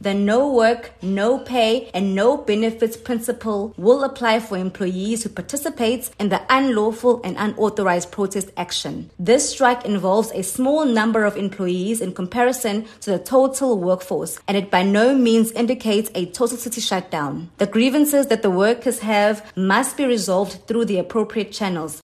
The no work, no pay, and no benefits principle will apply for employees who participate in the unlawful and unauthorized protest action. This strike involves a small number of employees in comparison to the total workforce, and it by no means indicates a total city shutdown. The grievances that the workers have must be resolved through the appropriate channels.